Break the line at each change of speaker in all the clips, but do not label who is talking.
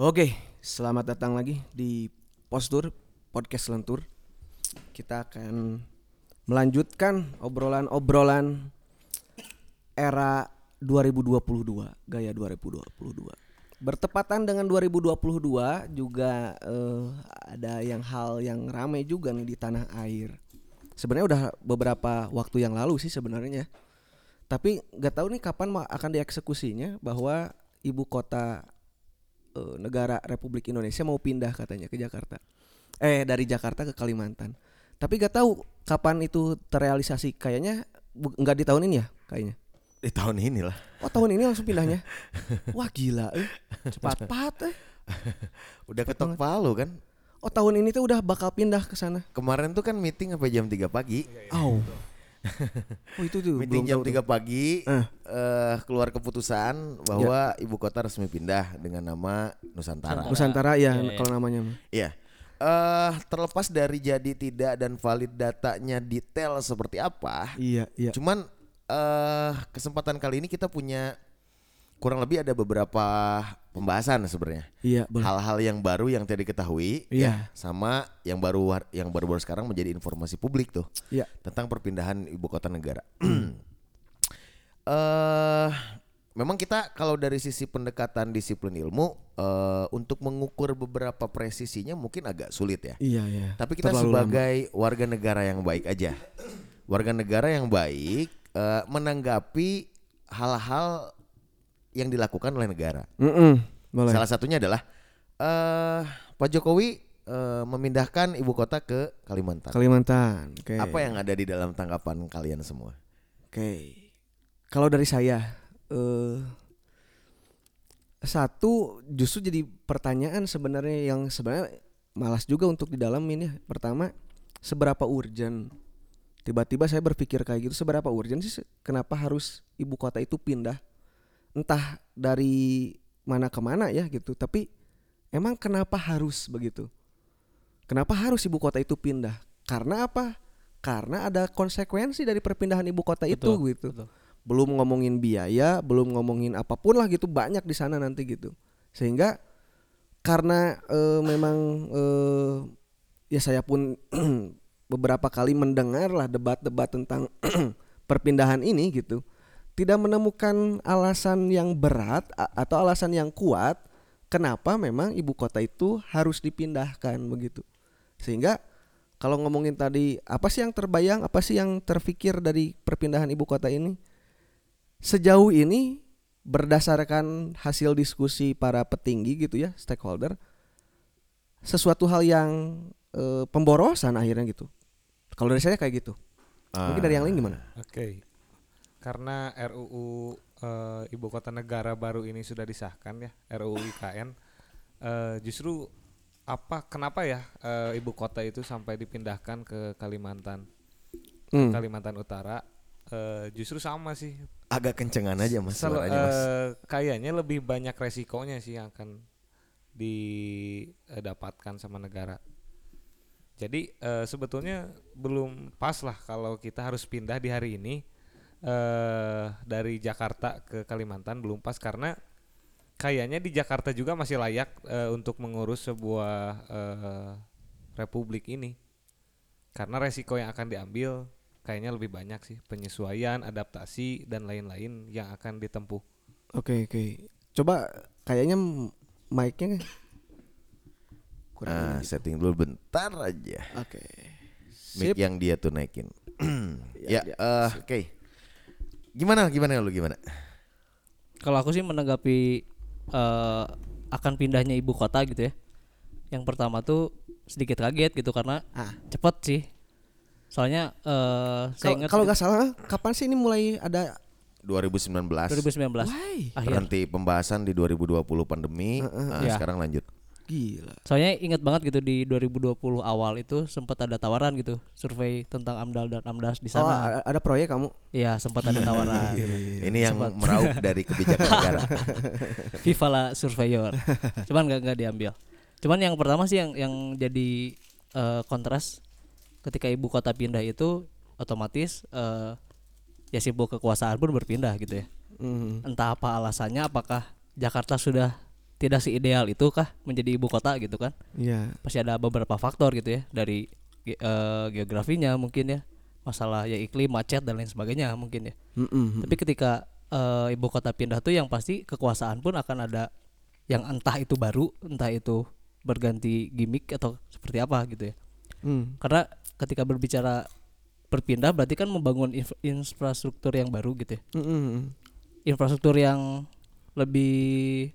Oke, selamat datang lagi di Postur Podcast Lentur. Kita akan melanjutkan obrolan-obrolan era 2022, gaya 2022. Bertepatan dengan 2022 juga eh, ada yang hal yang ramai juga nih di tanah air. Sebenarnya udah beberapa waktu yang lalu sih sebenarnya. Tapi nggak tahu nih kapan akan dieksekusinya bahwa ibu kota eh, negara Republik Indonesia mau pindah katanya ke Jakarta. Eh dari Jakarta ke Kalimantan. Tapi gak tahu kapan itu terrealisasi. Kayaknya nggak di tahun ini ya kayaknya.
Di tahun ini lah.
Oh tahun ini langsung pindahnya. Wah gila eh. Cepat-cepat eh.
Udah ketok palu kan.
Oh tahun ini tuh udah bakal pindah ke sana.
Kemarin tuh kan meeting sampai jam 3 pagi.
Oh. Oh itu tuh
Meeting
belum
jam
tahu tuh.
3 pagi
Eh.
eh, keluar keputusan bahwa ibu kota resmi pindah dengan nama Nusantara.
Nusantara ya
Iya, iya.
kalau namanya.
Iya. Eh terlepas dari jadi tidak dan valid datanya detail seperti apa,
Iya iya.
cuman eh kesempatan kali ini kita punya kurang lebih ada beberapa pembahasan sebenarnya.
Iya.
Hal-hal yang baru yang tidak diketahui
Iya.
ya, sama yang baru yang baru-baru sekarang menjadi informasi publik tuh
Iya.
tentang perpindahan ibu kota negara. Eh memang kita kalau dari sisi pendekatan disiplin ilmu eh untuk mengukur beberapa presisinya mungkin agak sulit ya.
Iya iya.
Tapi kita
Terlalu lama.
sebagai warga negara yang baik aja. Warga negara yang baik eh, menanggapi hal-hal yang dilakukan oleh negara.
Mm-mm, boleh.
Salah satunya adalah eh Pak Jokowi eh, memindahkan ibu kota ke Kalimantan.
Kalimantan. Oke.
Apa yang ada di dalam tanggapan kalian semua?
Oke. Kalau dari saya eh satu justru jadi pertanyaan sebenarnya yang sebenarnya malas juga untuk didalamin ya. Pertama, seberapa urgent tiba-tiba saya berpikir kayak gitu seberapa urgent sih kenapa harus ibu kota itu pindah entah dari mana ke mana ya gitu. Tapi emang kenapa harus begitu? Kenapa harus ibu kota itu pindah? Karena apa? Karena ada konsekuensi dari perpindahan ibu kota itu
Betul,
gitu.
betul.
belum ngomongin biaya belum ngomongin apa pun lah gitu banyak di sana nanti gitu. Sehingga karena eh, memang eh, ya saya pun beberapa kali mendengar lah debat-debat tentang perpindahan ini gitu tidak menemukan alasan yang berat atau alasan yang kuat kenapa memang ibu kota itu harus dipindahkan begitu. Sehingga kalau ngomongin tadi apa sih yang terbayang apa sih yang terfikir dari perpindahan ibu kota ini? Sejauh ini berdasarkan hasil diskusi para petinggi gitu ya stakeholder sesuatu hal yang eh, pemborosan akhirnya gitu. Kalau dari saya kayak gitu. Mungkin dari yang lain gimana?
Oke. Karena RUU eh, Ibu Kota Negara baru ini sudah disahkan ya, RUU IKN. eh, justru apa kenapa ya eh, ibu kota itu sampai dipindahkan ke Kalimantan?
Hmm.
Kalimantan Utara eh, justru sama sih.
Agak kencengan aja mas
Sel-
mas.
eh, kayaknya lebih banyak resikonya sih yang akan didapatkan sama negara. Jadi eh, sebetulnya belum pas lah kalau kita harus pindah di hari ini eh dari Jakarta ke Kalimantan belum pas karena kayaknya di Jakarta juga masih layak eh, untuk mengurus sebuah eh, republik ini. Karena resiko yang akan diambil kayaknya lebih banyak sih penyesuaian, adaptasi dan lain-lain yang akan ditempuh.
oke oke coba kayaknya mic-nya kurang
Ah,
ini.
setting dulu bentar aja.
oke
Mic
sip
yang dia tuh naikin.
Ya,
ya,
ya,
eh, oke. Gimana gimana lu gimana?
Kalau aku sih menanggapi eh, akan pindahnya ibu kota gitu ya. Yang pertama tuh sedikit kaget gitu karena
Ah.
cepet sih. Soalnya eh saya
Kalau-
ingat
kalau nggak salah kapan sih ini mulai ada
2019
2019
Why?
akhir.
berhenti pembahasan di 2020 pandemi. ah,
Iya.
Sekarang lanjut.
Gila
Soalnya ingat banget gitu di 2020 awal itu sempat ada tawaran gitu survei tentang AMDAL dan AMDAS di
oh
sana.
a- ada proyek kamu
Iya, sempat ada tawaran.
Ini yang meraup dari kebijakan negara.
Viva la Surveyor. Cuman nggak nggak diambil. Cuman yang pertama sih yang yang jadi eh, kontras ketika ibu kota pindah itu otomatis eh, ya simbol kekuasaan pun berpindah gitu ya.
Mhm.
Entah apa alasannya, apakah Jakarta sudah tidak seideal itu kah menjadi ibu kota gitu kan
Iya.
pasti ada beberapa faktor gitu ya dari ge- eh, geografinya mungkin ya masalah ya iklim macet dan lain sebagainya mungkin ya
Mm-mm.
tapi ketika eh, ibu kota pindah tuh yang pasti kekuasaan pun akan ada yang entah itu baru entah itu berganti gimmick atau seperti apa gitu ya
Mm.
karena ketika berbicara berpindah berarti kan membangun inf- infrastruktur yang baru gitu ya
Mm-mm.
infrastruktur yang lebih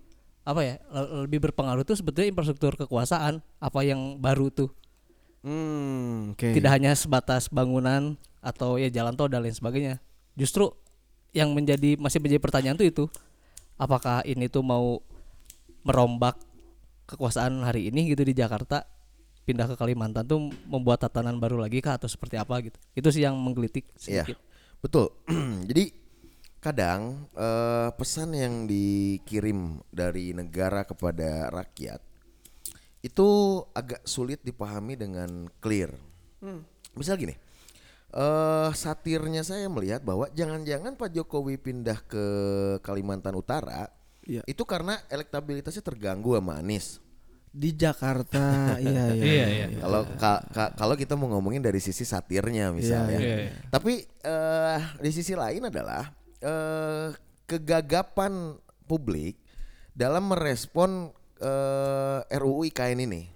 apa ya le- lebih berpengaruh tuh sebetulnya infrastruktur kekuasaan apa yang baru tuh.
Hmm, oke.
tidak hanya sebatas bangunan atau ya jalan tol dan lain sebagainya. Justru yang menjadi masih menjadi pertanyaan tuh itu apakah ini tuh mau merombak kekuasaan hari ini gitu di Jakarta pindah ke Kalimantan tuh membuat tatanan baru lagi kah atau seperti apa gitu? Itu sih yang menggelitik
Iya,
sedikit.
Betul. Jadi kadang eh, pesan yang dikirim dari negara kepada rakyat itu agak sulit dipahami dengan clear. Misal gini, eh satirnya saya melihat bahwa jangan-jangan Pak Jokowi pindah ke Kalimantan Utara
Iya.
itu karena elektabilitasnya terganggu sama Anies.
Di Jakarta, iya iya.
Iya, iya.
Kalau ka- ka- kalau kita mau ngomongin dari sisi satirnya misalnya.
iya, iya.
Tapi eh di sisi lain adalah eh kegagapan publik dalam merespon eh RUU IKN ini.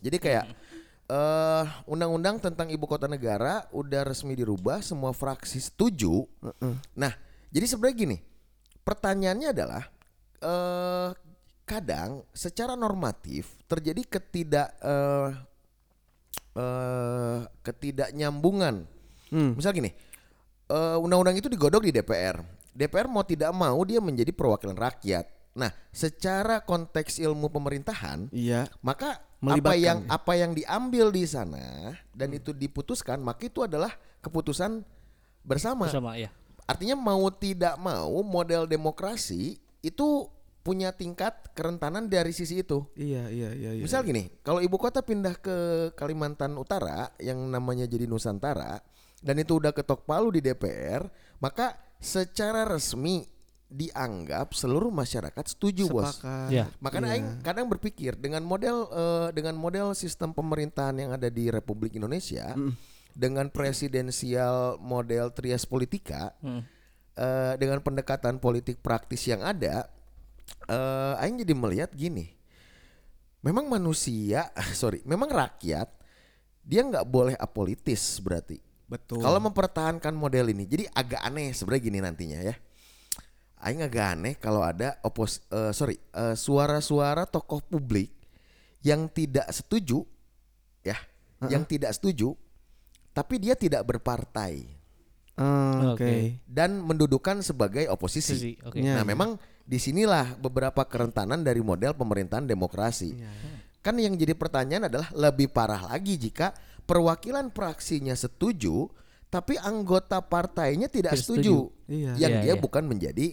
Jadi kayak eh undang-undang tentang ibu kota negara udah resmi dirubah, semua fraksi setuju. Nah, jadi sebenarnya gini, pertanyaannya adalah eh kadang secara normatif terjadi ketidak eh eh ketidaknyambungan. Misal gini, eh, undang-undang itu digodok di DPR. DPR mau tidak mau dia menjadi perwakilan rakyat. Nah, secara konteks ilmu pemerintahan,
Iya.
maka apa yang
ya.
apa yang diambil di sana dan itu diputuskan, maka itu adalah keputusan bersama.
bersama ya
Artinya mau tidak mau model demokrasi itu punya tingkat kerentanan dari sisi itu.
Iya iya iya. iya.
Misal gini, kalau ibu kota pindah ke Kalimantan Utara yang namanya jadi Nusantara dan itu udah ketok palu di DPR, maka secara resmi dianggap seluruh masyarakat setuju, Bos.
Sepakat.
Ya.
Makanya aing kadang berpikir dengan model eh, dengan model sistem pemerintahan yang ada di Republik Indonesia dengan presidensial model trias politika
Hmm.
eh, dengan pendekatan politik praktis yang ada eh aing jadi melihat gini. Memang manusia, sorry, memang rakyat dia nggak boleh apolitis berarti.
Betul.
Kalau mempertahankan model ini, jadi agak aneh sebenarnya gini nantinya ya. Aing agak aneh kalau ada opos, eh, sorry, eh, suara-suara tokoh publik yang tidak setuju, ya, yang tidak setuju, tapi dia tidak berpartai
Ah, Oke.
Oke.
dan mendudukan sebagai oposisi.
Sisi, oke.
Ya.
Nah, memang di sinilah beberapa kerentanan dari model pemerintahan demokrasi.
Iya,
Kan yang jadi pertanyaan adalah lebih parah lagi jika perwakilan praksinya setuju, tapi anggota partainya tidak,
Tidak
setuju.
Iya.
Yang
Iya,
dia
iya.
bukan menjadi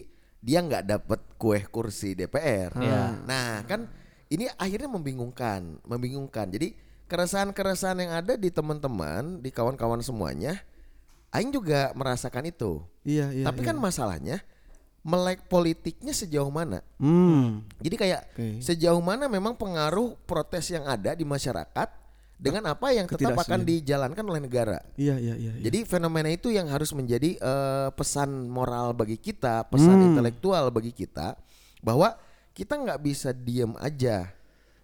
dia nggak dapat kue kursi DPR.
Iya.
Nah, kan ini akhirnya membingungkan, membingungkan. Jadi keresahan-keresahan yang ada di teman-teman, di kawan-kawan semuanya, Aing juga merasakan itu.
Iya iya.
Tapi
iya.
kan masalahnya melek politiknya sejauh mana?
Hmm.
Jadi kayak
Oke.
sejauh mana memang pengaruh protes yang ada di masyarakat dengan apa yang tetap akan dijalankan oleh negara.
Iya iya iya. iya.
Jadi fenomena itu yang harus menjadi eh, pesan moral bagi kita, pesan
Hmm.
intelektual bagi kita bahwa kita nggak bisa diem aja.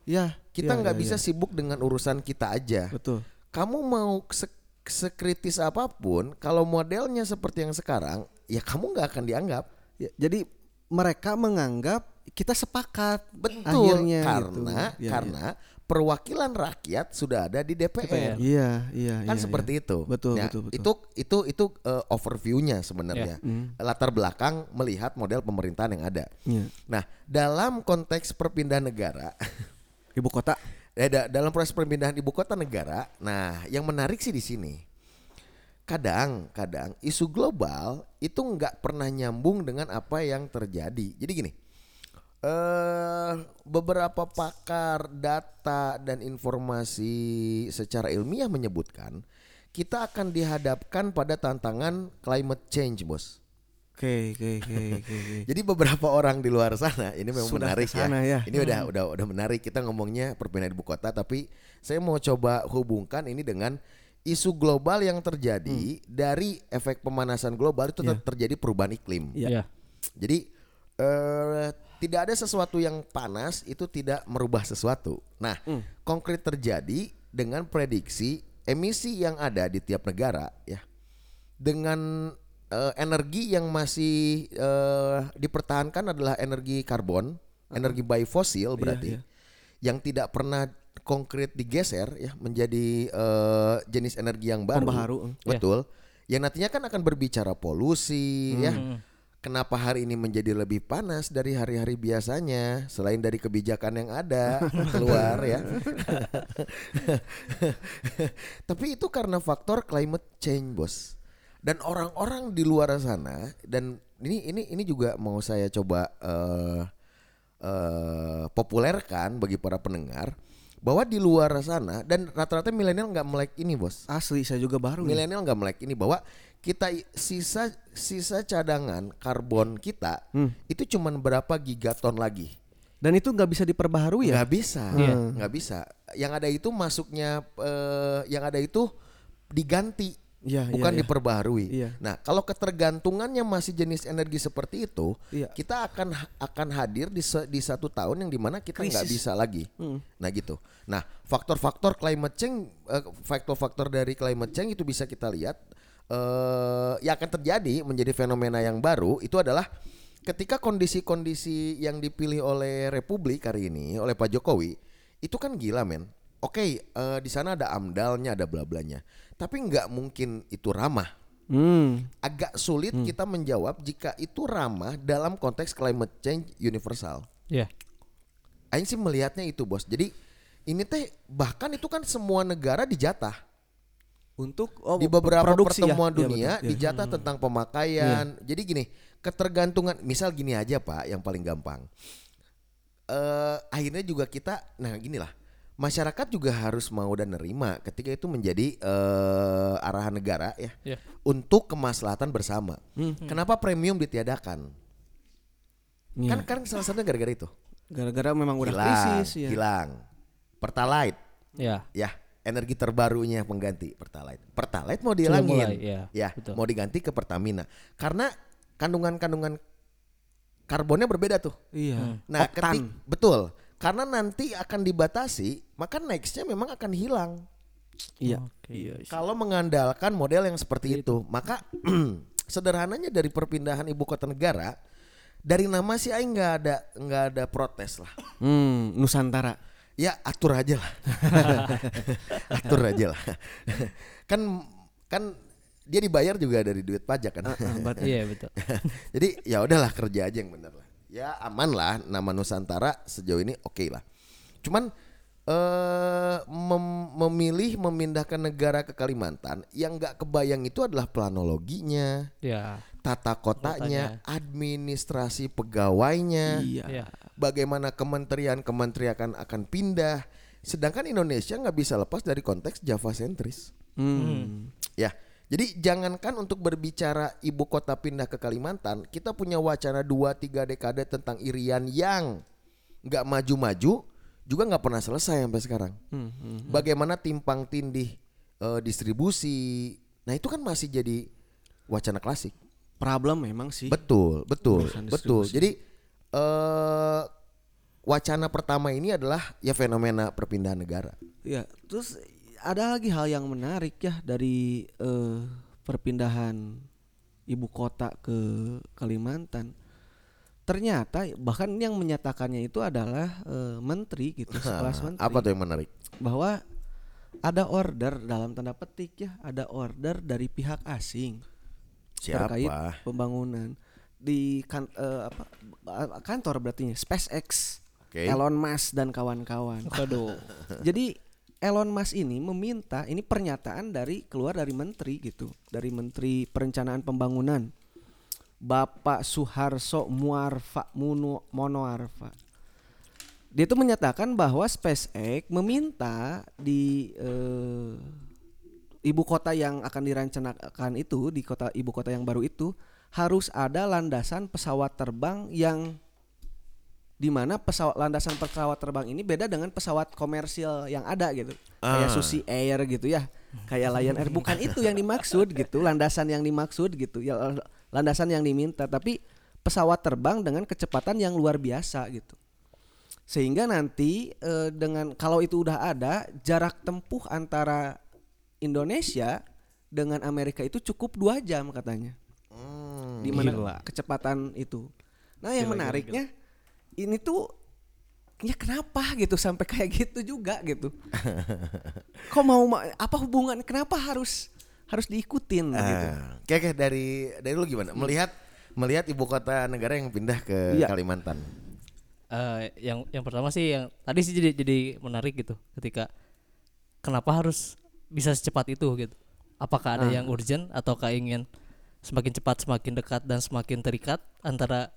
Iya.
Kita
iya,
nggak
iya,
bisa
iya.
sibuk dengan urusan kita aja.
Betul.
Kamu mau se- sekritis apa pun, kalau modelnya seperti yang sekarang, ya kamu nggak akan dianggap.
Ya, jadi mereka menganggap kita sepakat
Betul,
akhirnya
karena
gitu. Ya,
karena perwakilan rakyat sudah ada di DPR.
Iya iya
Kan
iya,
seperti
iya.
itu.
Betul
Nah,
betul betul.
Itu itu itu uh, overview-nya sebenarnya.
Hmm.
Latar belakang melihat model pemerintahan yang ada.
Iya.
Nah, dalam konteks perpindahan negara,
Ibu kota.
eh, da- dalam proses perpindahan ibu kota negara, nah yang menarik sih di sini. Kadang-kadang isu global itu nggak pernah nyambung dengan apa yang terjadi. Jadi gini, eh beberapa pakar data dan informasi secara ilmiah menyebutkan kita akan dihadapkan pada tantangan climate change, bos.
Oke, oke, oke, oke. oke.
Jadi beberapa orang di luar sana ini memang
Sudah
menarik
ke sana
ya.
ya.
Ini udah udah udah menarik kita ngomongnya perpindahan ibu kota tapi saya mau coba hubungkan ini dengan isu global yang terjadi dari efek pemanasan global itu ter- terjadi perubahan iklim.
Iya.
Iya.
Jadi eh, tidak ada sesuatu yang panas itu tidak merubah sesuatu. Nah, konkret terjadi dengan prediksi emisi yang ada di tiap negara ya. Dengan eh, energi yang masih eh, dipertahankan adalah energi karbon, energi biofosil berarti.
iya.
Yang tidak pernah konkret digeser ya menjadi eh, jenis energi yang baru.
Pembaharu, mm.
Betul. Yang nantinya kan akan berbicara polusi ya. Kenapa hari ini menjadi lebih panas dari hari-hari biasanya selain dari kebijakan yang ada keluar ya. Tapi itu karena faktor climate change, Bos. Dan orang-orang di luar sana dan ini ini ini juga mau saya coba eh eh, populerkan bagi para pendengar bahwa di luar sana dan rata-rata milenial nggak melek ini, Bos
Asli saya juga baru.
milenial nggak melek ini bahwa kita sisa sisa cadangan karbon kita itu cuman berapa gigaton lagi
Dan itu nggak bisa diperbaharui ya?
nggak bisa
Iya.
nggak bisa yang ada itu masuknya eh, yang ada itu diganti
iya,
bukan
iya.
diperbaharui
Iya.
nah kalau ketergantungannya masih jenis energi seperti itu
Iya.
kita akan akan hadir di di satu tahun yang di mana kita nggak bisa lagi nah gitu nah faktor-faktor climate change eh, faktor-faktor dari climate change itu bisa kita lihat eh yang akan terjadi menjadi fenomena yang baru itu adalah ketika kondisi-kondisi yang dipilih oleh Republik hari ini oleh Pak Jokowi itu kan gila men. Oke, eh, di sana ada amdalnya, ada bla-blanya. Tapi nggak mungkin itu ramah.
Hmm.
Agak sulit kita menjawab jika itu ramah dalam konteks climate change universal.
Iya.
Aing sih melihatnya itu bos. Jadi ini teh bahkan itu kan semua negara dijatah
Untuk oh,
di beberapa
produksi ya?
pertemuan
Iya,
dunia
betul, iya.
dijatah tentang pemakaian. Jadi gini, ketergantungan misal gini aja Pak yang paling gampang. Eh akhirnya juga kita nah gini lah. Masyarakat juga harus mau dan nerima ketika itu menjadi eh arahan negara ya
Iya.
untuk kemaslahatan bersama. Kenapa premium ditiadakan?
Iya.
Kan kan salah satunya gara-gara itu.
Gara-gara memang udah
hilang,
krisis ya.
hilang. Pertalite
Iya.
ya energi terbarunya pengganti pertalite pertalite mau dihilangin
mulai, iya,
ya
betul.
mau diganti ke pertamina karena kandungan-kandungan karbonnya berbeda tuh
Iya.
nah
Oktan.
ketik betul karena nanti akan dibatasi maka nextnya memang akan hilang
Iya.
Oke.
Iya.
kalau mengandalkan model yang seperti itu maka sederhananya dari perpindahan ibu kota negara dari nama sih aing nggak ada nggak ada protes lah
Hmm, Nusantara.
Ya atur aja lah. atur aja lah. kan kan dia dibayar juga dari duit pajak kan.
Iya betul.
Jadi ya udahlah kerja aja yang benar lah. Ya aman lah nama Nusantara sejauh ini oke lah. Cuman eh mem- memilih memindahkan negara ke Kalimantan yang nggak kebayang itu adalah planologinya,
Iya.
Tata kotanya, administrasi pegawainya
Iya.
Iya.
bagaimana kementerian-kementerian akan akan pindah. Sedangkan Indonesia nggak bisa lepas dari konteks Java sentris.
Hmm.
Ya, jadi jangankan untuk berbicara ibu kota pindah ke Kalimantan, kita punya wacana 2-3 dekade tentang Irian yang nggak maju-maju, juga nggak pernah selesai sampai sekarang.
Hmm, hmm.
Bagaimana timpang tindih eh, distribusi, nah itu kan masih jadi wacana klasik.
Problem memang sih.
Betul, betul, betul. Jadi eh wacana pertama ini adalah ya fenomena perpindahan negara.
Ya, terus ada lagi hal yang menarik ya dari eh, perpindahan ibu kota ke Kalimantan. Ternyata bahkan yang menyatakannya itu adalah eh, menteri gitu, sekelas menteri.
Apa tuh yang menarik?
Bahwa ada order dalam tanda petik ya, ada order dari pihak asing
Siapa?
terkait pembangunan di kan, eh, apa kantor berarti SpaceX,
Oke.
Elon Musk dan kawan-kawan.
Waduh.
Jadi Elon Musk ini meminta ini pernyataan dari keluar dari menteri gitu, dari Menteri Perencanaan Pembangunan. Bapak Suharso Muarfa Muno Monoarfa. Dia itu menyatakan bahwa SpaceX meminta di eh, ibu kota yang akan dirancanakan itu di kota ibu kota yang baru itu harus ada landasan pesawat terbang yang di mana pesawat landasan pesawat terbang ini beda dengan pesawat komersil yang ada gitu. Kayak
Ah.
Susi Air gitu ya. Kayak Lion Air bukan itu yang dimaksud gitu, landasan yang dimaksud gitu. Ya landasan yang diminta, tapi pesawat terbang dengan kecepatan yang luar biasa gitu. Sehingga nanti eh, dengan kalau itu udah ada jarak tempuh antara Indonesia dengan Amerika itu cukup dua jam katanya.
Hmm.
Di mana
Gila.
kecepatan itu. Nah, yang
Gila, gila,
menariknya ini tuh ya kenapa gitu sampai kayak gitu juga gitu. Kok mau ma- apa hubungan kenapa harus harus diikutin gitu.
Ah, Oke oke dari dari lu gimana? Melihat melihat ibu kota negara yang pindah ke
Iya.
Kalimantan.
Eh, yang yang pertama sih yang tadi sih jadi jadi menarik gitu ketika kenapa harus bisa secepat itu gitu apakah ada yang urgent ataukah ingin semakin cepat semakin dekat dan semakin terikat antara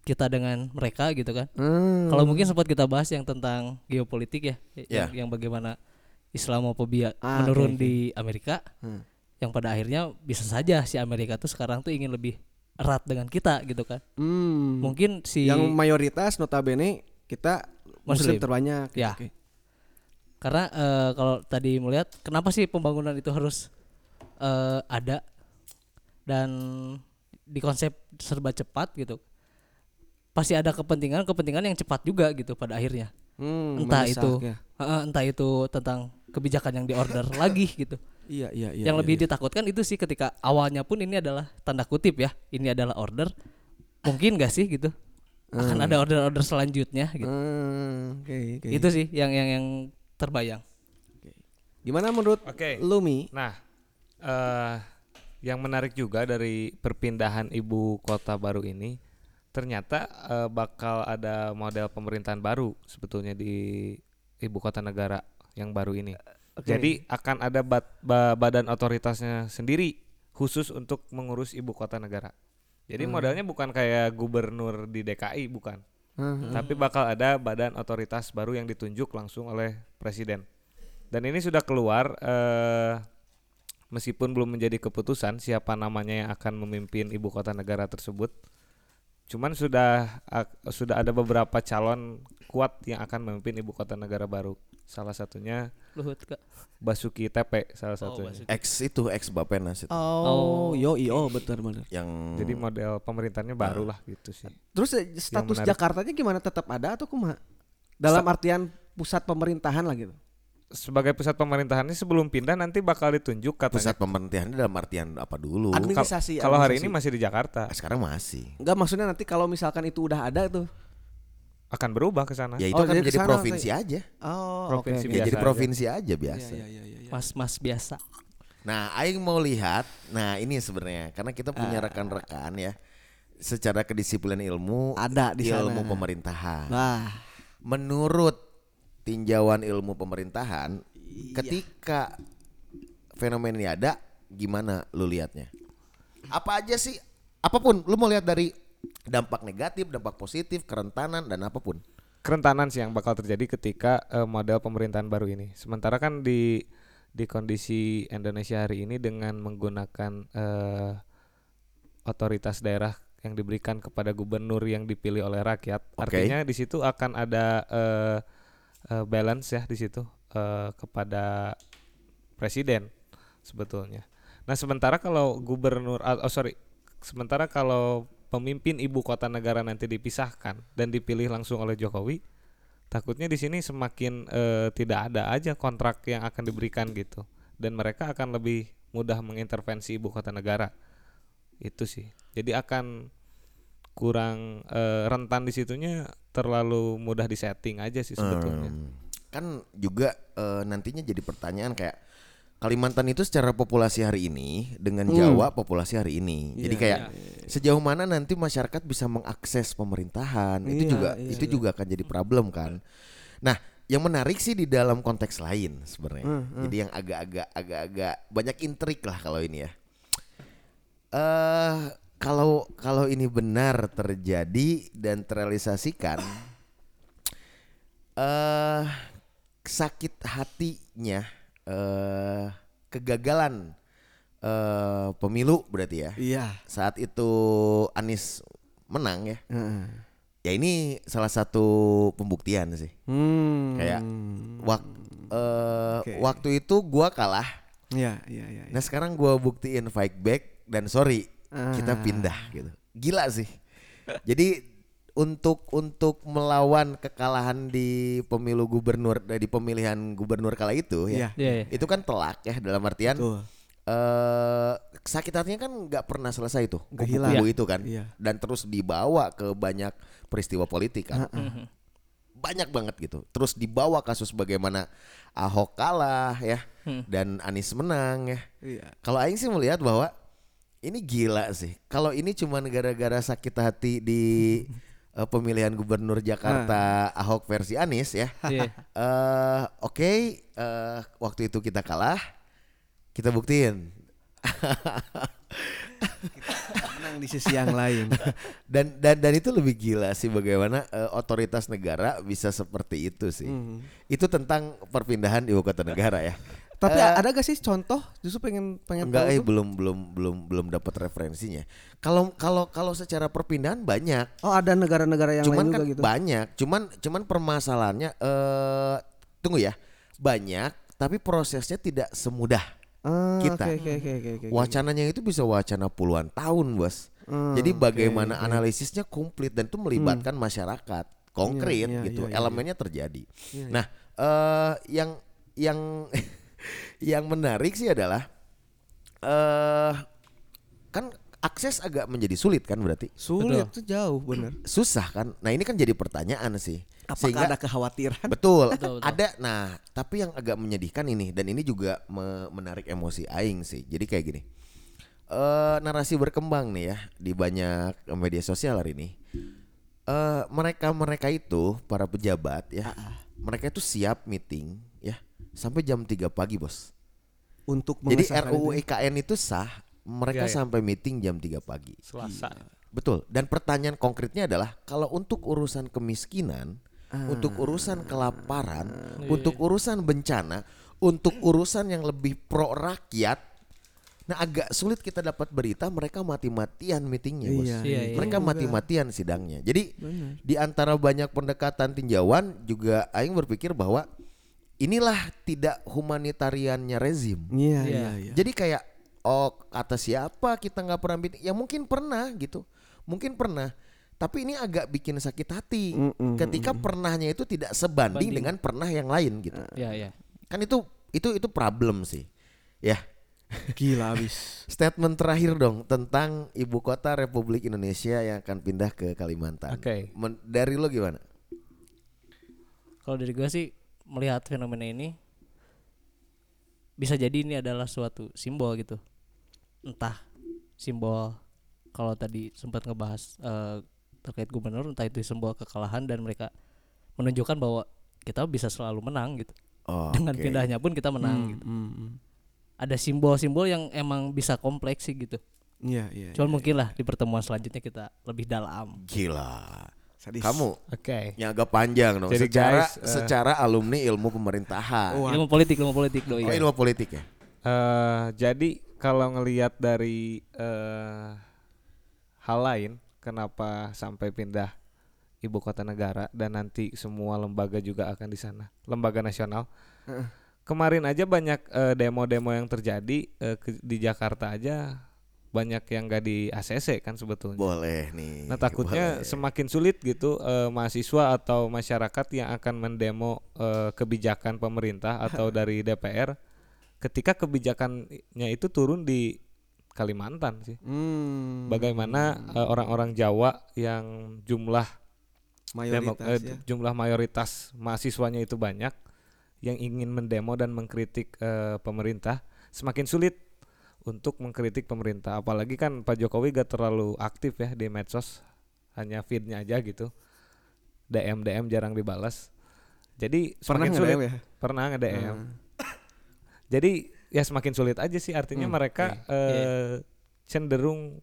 kita dengan mereka gitu kan
Hmm.
kalau mungkin sempat kita bahas yang tentang geopolitik ya
Ya.
yang, yang bagaimana Islamophobia
Ah,
menurun di Amerika
Hmm.
yang pada akhirnya bisa saja si Amerika tuh sekarang tuh ingin lebih erat dengan kita gitu kan
Hmm.
mungkin si
yang mayoritas notabene kita muslim,
Muslim.
terbanyak. gitu.
Ya.
Oke.
Karena eh, kalau tadi melihat kenapa sih pembangunan itu harus eh, ada dan di konsep serba cepat gitu. Pasti ada kepentingan-kepentingan yang cepat juga gitu pada akhirnya.
Hmm,
entah itu
ya.
Heeh, entah itu tentang kebijakan yang diorder lagi gitu.
Iya iya iya.
yang
iya,
lebih
iya.
ditakutkan itu sih ketika awalnya pun ini adalah tanda kutip ya. Ini adalah order. Mungkin gak sih gitu? Akan ada order-order selanjutnya gitu.
Hmm, oke oke.
Itu sih yang yang yang terbayang.
Gimana menurut
Oke.
Lumi?
Nah, eh yang menarik juga dari perpindahan ibu kota baru ini, ternyata eh, bakal ada model pemerintahan baru sebetulnya di ibu kota negara yang baru ini.
Oke.
Jadi akan ada bat- ba- badan otoritasnya sendiri khusus untuk mengurus ibu kota negara. Jadi modelnya bukan kayak gubernur di DKI bukan,
Hmm.
tapi bakal ada badan otoritas baru yang ditunjuk langsung oleh presiden. Dan ini sudah keluar eh, meskipun belum menjadi keputusan siapa namanya yang akan memimpin ibu kota negara tersebut. Cuman sudah sudah ada beberapa calon kuat yang akan memimpin ibu kota negara baru. Salah satunya
Luhut Kak.
Basuki Tepe salah
Oh,
satunya.
Basuki.
Ex itu ex Bapenas itu.
Oh, yo iyo betul benar.
Yang
Jadi model pemerintahnya baru lah gitu sih.
Terus eh, status
menarik.
Jakartanya gimana tetap ada atau kumaha? Dalam artian pusat pemerintahan lah gitu.
Sebagai pusat pemerintahannya sebelum pindah nanti bakal ditunjuk katanya.
pusat pemerintahan dalam artian apa dulu?
Administrasi,
Kalau hari ini masih di Jakarta,
sekarang masih.
Enggak maksudnya nanti kalau misalkan itu udah ada tuh.
Akan berubah ke sana.
Ya itu
Oh,
akan
jadi
menjadi provinsi aja.
Oh,
Provinsi
oke,
Ya
biasa
jadi
aja.
provinsi aja biasa.
Iya, iya, iya, iya.
Mas-mas biasa.
Nah, aing mau lihat. Nah, ini sebenarnya karena kita punya rekan-rekan ya. Secara kedisiplinan ilmu
Ada di
ilmu
sana.
pemerintahan.
Nah,
Menurut tinjauan ilmu pemerintahan,
Iya.
ketika fenomena ini ada, gimana lu lihatnya? Apa aja sih? Apa pun, lu mau lihat dari dampak negatif, dampak positif, kerentanan dan apa pun.
kerentanan sih yang bakal terjadi ketika eh, model pemerintahan baru ini. Sementara kan di di kondisi Indonesia hari ini dengan menggunakan eh, otoritas daerah yang diberikan kepada gubernur yang dipilih oleh rakyat,
Oke.
artinya di situ akan ada eh, eh, balance ya di situ eh, kepada presiden sebetulnya. Nah sementara kalau gubernur, ah, oh sorry, sementara kalau pemimpin ibu kota negara nanti dipisahkan dan dipilih langsung oleh Jokowi, takutnya di sini semakin eh, tidak ada aja kontrak yang akan diberikan gitu, dan mereka akan lebih mudah mengintervensi ibu kota negara. Itu sih. Jadi akan kurang eh, rentan di situnya terlalu mudah disetting aja sih sebetulnya.
Hmm. Kan juga eh, nantinya jadi pertanyaan kayak Kalimantan itu secara populasi hari ini dengan Jawa populasi hari ini. Jadi kayak sejauh mana nanti masyarakat bisa mengakses pemerintahan itu
Iya,
juga
iya,
itu juga akan jadi problem kan. Nah, yang menarik sih di dalam konteks lain sebenarnya. Jadi yang agak-agak agak-agak banyak intrik lah kalau ini ya. Eh kalau kalau ini benar terjadi dan terrealisasikan eh sakit hatinya eh kegagalan eh, pemilu berarti ya.
Iya.
Saat itu Anies menang ya.
Heeh.
Ya ini salah satu pembuktian sih.
Hmm.
Kayak wak- eh,
Oke.
waktu itu gua kalah.
Iya, iya, iya.
Nah sekarang gua buktiin fight back dan sorry kita
Ah.
pindah gitu. Gila sih. Jadi untuk untuk melawan kekalahan di pemilu gubernur eh, di pemilihan gubernur kala itu ya.
Iya.
Iya, iya.
Itu kan telak ya dalam artian
Betul.
eh sakit hatinya kan nggak pernah selesai
Nggak
kubu-kubu
hilang.
itu kan
Iya.
dan terus dibawa ke banyak peristiwa politik kan
Mhm.
banyak banget gitu terus dibawa kasus bagaimana Ahok kalah ya
Hmm.
dan Anies menang ya
Iya.
kalau Aing sih melihat bahwa ini gila sih kalau ini cuma gara-gara sakit hati di eh, pemilihan gubernur Jakarta Ahok versi Anies ya
Iya.
eh oke eh, waktu itu kita kalah kita buktiin
Menang di sisi yang lain.
dan dan dan itu lebih gila sih bagaimana eh, otoritas negara bisa seperti itu sih
Hmm.
itu tentang perpindahan ibu kota negara ya
Tapi
Eh,
ada gak sih contoh? Justru pengen pengen
enggak
tahu
eh belum belum belum belum dapat referensinya kalau kalau kalau secara perpindahan banyak
Oh, ada negara-negara yang
cuman
lain
kan
juga gitu.
banyak cuman cuman permasalahannya eh tunggu ya banyak tapi prosesnya tidak semudah
Ah,
kita.
Oke, oke, oke, oke, oke.
wacananya itu bisa wacana puluhan tahun bos
Hmm,
jadi bagaimana
oke.
analisisnya komplit dan itu melibatkan masyarakat konkret
Iya, iya,
gitu
iya, iya,
elemennya terjadi
Iya,
nah eh yang yang yang menarik sih adalah eh kan akses agak menjadi sulit kan berarti?
Sulit tuh jauh bener.
susah kan? Nah ini kan jadi pertanyaan sih.
Apakah ada kekhawatiran?
betul,
Betul, betul.
ada. Nah tapi yang agak menyedihkan ini dan ini juga me- menarik emosi aing sih. Jadi kayak gini eh narasi berkembang nih ya di banyak media sosial hari ini. Eh mereka mereka itu para pejabat ya mereka itu siap meeting sampai jam 3 pagi bos
Untuk
jadi RUU
itu ya?
IKN itu sah mereka
Iya, iya.
sampai meeting jam 3 pagi
Selasa.
Betul. Dan pertanyaan konkretnya adalah kalau untuk urusan kemiskinan, untuk urusan kelaparan, untuk urusan bencana, untuk urusan yang lebih pro rakyat, nah agak sulit kita dapat berita mereka mati-matian meetingnya, bos.
Iya,
Iya, iya.
Mereka
juga.
mati-matian sidangnya. Jadi di antara banyak pendekatan tinjauan juga aing berpikir bahwa inilah tidak humanitariannya rezim.
Iya,
Iya.
iya, iya.
Jadi kayak oh kata siapa kita nggak pernah meeting? Ya mungkin pernah gitu, mungkin pernah. Tapi ini agak bikin sakit hati
Mm-mm,
ketika pernahnya itu tidak sebanding
Banding.
dengan pernah yang lain gitu.
Iya, iya.
Kan itu itu itu problem sih. Ya.
Gila abis.
Statement terakhir dong tentang ibu kota Republik Indonesia yang akan pindah ke Kalimantan.
Oke.
Men- dari lo gimana?
Kalau dari gue sih melihat fenomena ini bisa jadi ini adalah suatu simbol gitu. Entah simbol kalau tadi sempat ngebahas eh, terkait gubernur entah itu simbol kekalahan dan mereka menunjukkan bahwa kita bisa selalu menang gitu.
Oh,
Dengan
oke.
pindahnya pun kita menang gitu.
Hmm,
Ada simbol-simbol yang emang bisa kompleks sih gitu.
Iya, iya.
Cuman mungkin lah di pertemuan selanjutnya kita lebih dalam.
Gila.
Sadis.
Kamu
Oke.
yang agak panjang dong.
Jadi
secara
guys, eh,
secara alumni ilmu pemerintahan.
Wah.
Ilmu politik, ilmu politik doi.
Oh, ilmu politik ya.
Eh, jadi kalau ngelihat dari eh, hal lain, kenapa sampai pindah ibu kota negara dan nanti semua lembaga juga akan di sana, lembaga nasional. Kemarin aja banyak demo-demo yang terjadi ke- di Jakarta aja banyak yang gak di ACC kan sebetulnya.
Boleh nih.
Nah takutnya
boleh.
semakin sulit gitu eh, mahasiswa atau masyarakat yang akan mendemo eh, kebijakan pemerintah atau dari DPR ketika kebijakannya itu turun di Kalimantan sih.
Hmm,
Bagaimana eh, orang-orang Jawa yang jumlah demo-
mayoritas
eh,
ya.
jumlah mayoritas mahasiswanya itu banyak yang ingin mendemo dan mengkritik eh, pemerintah semakin sulit untuk mengkritik pemerintah. Apalagi kan Pak Jokowi gak terlalu aktif ya di medsos. Hanya feednya aja gitu. DM DM jarang dibalas. Jadi
Pernah nge-DM
sulit
ya?
pernah nge DM
Hmm.
jadi ya semakin sulit aja sih. Artinya
Hmm,
mereka eh, cenderung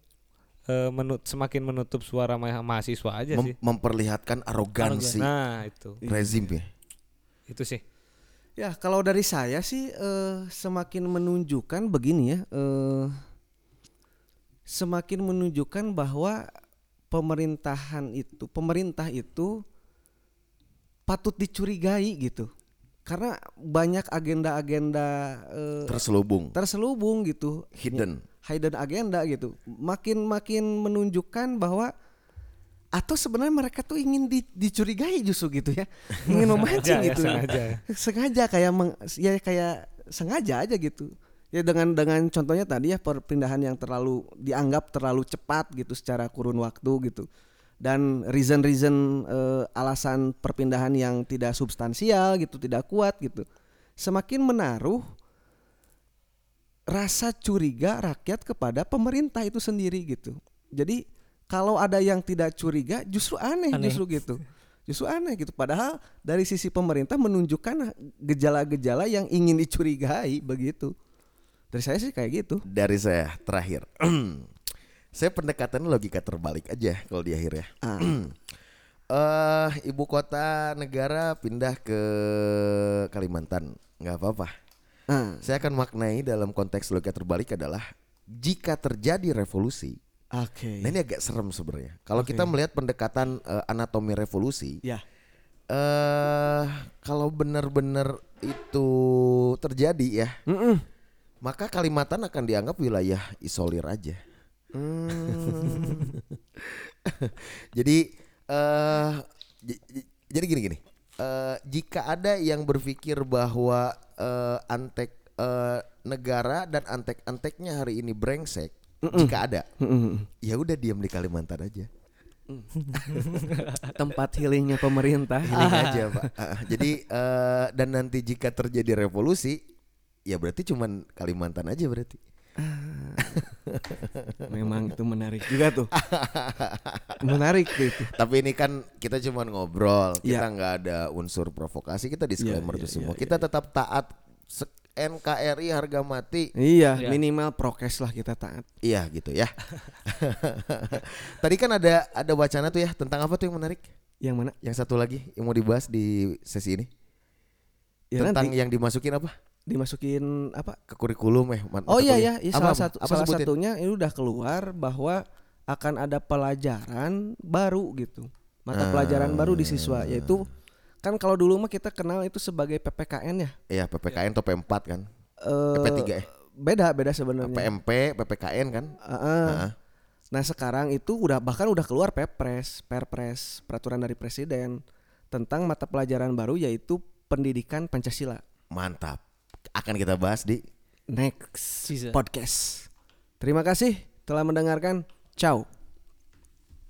eh, menut semakin menutup suara ma- mahasiswa aja
Mem-
sih.
memperlihatkan arogansi
nah itu.
rezim ya.
itu sih
Ya kalau dari saya sih eh, semakin menunjukkan begini ya, eh, semakin menunjukkan bahwa pemerintahan itu, pemerintah itu patut dicurigai gitu, karena banyak agenda-agenda eh,
Terselubung,
terselubung gitu,
hidden.
hidden agenda gitu, makin makin menunjukkan bahwa atau sebenarnya mereka tuh ingin di- dicurigai justru gitu ya, ingin memancing
Sengaja ya,
gitu,
sengaja. Ya.
sengaja kayak meng- ya kayak sengaja aja gitu. Ya dengan dengan contohnya tadi ya perpindahan yang terlalu dianggap terlalu cepat gitu secara kurun waktu gitu. Dan reason-reason eh, alasan perpindahan yang tidak substansial gitu tidak kuat gitu semakin menaruh rasa curiga rakyat kepada pemerintah itu sendiri gitu. Jadi kalau ada yang tidak curiga justru aneh,
Aneh.
justru gitu justru aneh gitu padahal dari sisi pemerintah menunjukkan gejala-gejala yang ingin dicurigai begitu dari saya sih kayak gitu
Dari saya terakhir. saya pendekatan logika terbalik aja kalau di akhir ya.
Ah.
Eh ibu kota negara pindah ke Kalimantan, nggak apa-apa.
Ah,
Saya akan maknai dalam konteks logika terbalik adalah jika terjadi revolusi.
Oke
Nah ini agak serem sebenarnya. Kalau kita melihat pendekatan eh, anatomi revolusi,
ya
eh kalau benar-benar itu terjadi ya,
Mm-mm.
maka Kalimantan akan dianggap wilayah isolir aja.
Hmm.
Jadi eh j- jadi gini-gini. Eh jika ada yang berpikir bahwa eh, antek eh, negara dan antek-anteknya hari ini brengsek, jika ada,
Mm-mm.
ya udah diam di Kalimantan aja.
tempat healingnya pemerintah
Healing aja, Pak. Ah, jadi eh, dan nanti jika terjadi revolusi, ya berarti cuman Kalimantan aja berarti.
memang itu menarik juga tuh menarik tuh itu
Tapi ini kan kita cuma ngobrol, kita
Iya.
nggak ada unsur provokasi, kita disclaimer
iya,
itu semua.
iya,
kita tetap taat NKRI harga mati.
iya
Iya.
minimal prokes lah kita taat
Iya gitu ya. Tadi kan ada ada wacana tuh ya tentang apa tuh yang menarik?
yang mana
Yang satu lagi yang mau dibahas di sesi ini
ya
tentang
nanti
yang dimasukin apa?
dimasukin apa
Ke kurikulum eh.
Oh iya ya, ya
Apa,
salah
apa?
satu
Apa
salah
sebutin?
satunya ini udah keluar bahwa akan ada pelajaran baru gitu. Mata pelajaran baru di siswa yaitu kan kalau dulu mah kita kenal itu sebagai PPKN ya.
Iya PPKN atau P4 kan?
Eh,
P3 ya?
Beda beda sebenarnya.
PMP, PPKN kan?
Heeh.
Heeh.
Nah sekarang itu udah bahkan udah keluar Perpres, Perpres, peraturan dari presiden tentang mata pelajaran baru yaitu pendidikan Pancasila.
Mantap. Akan kita bahas di
Next podcast. Terima kasih telah mendengarkan. Ciao.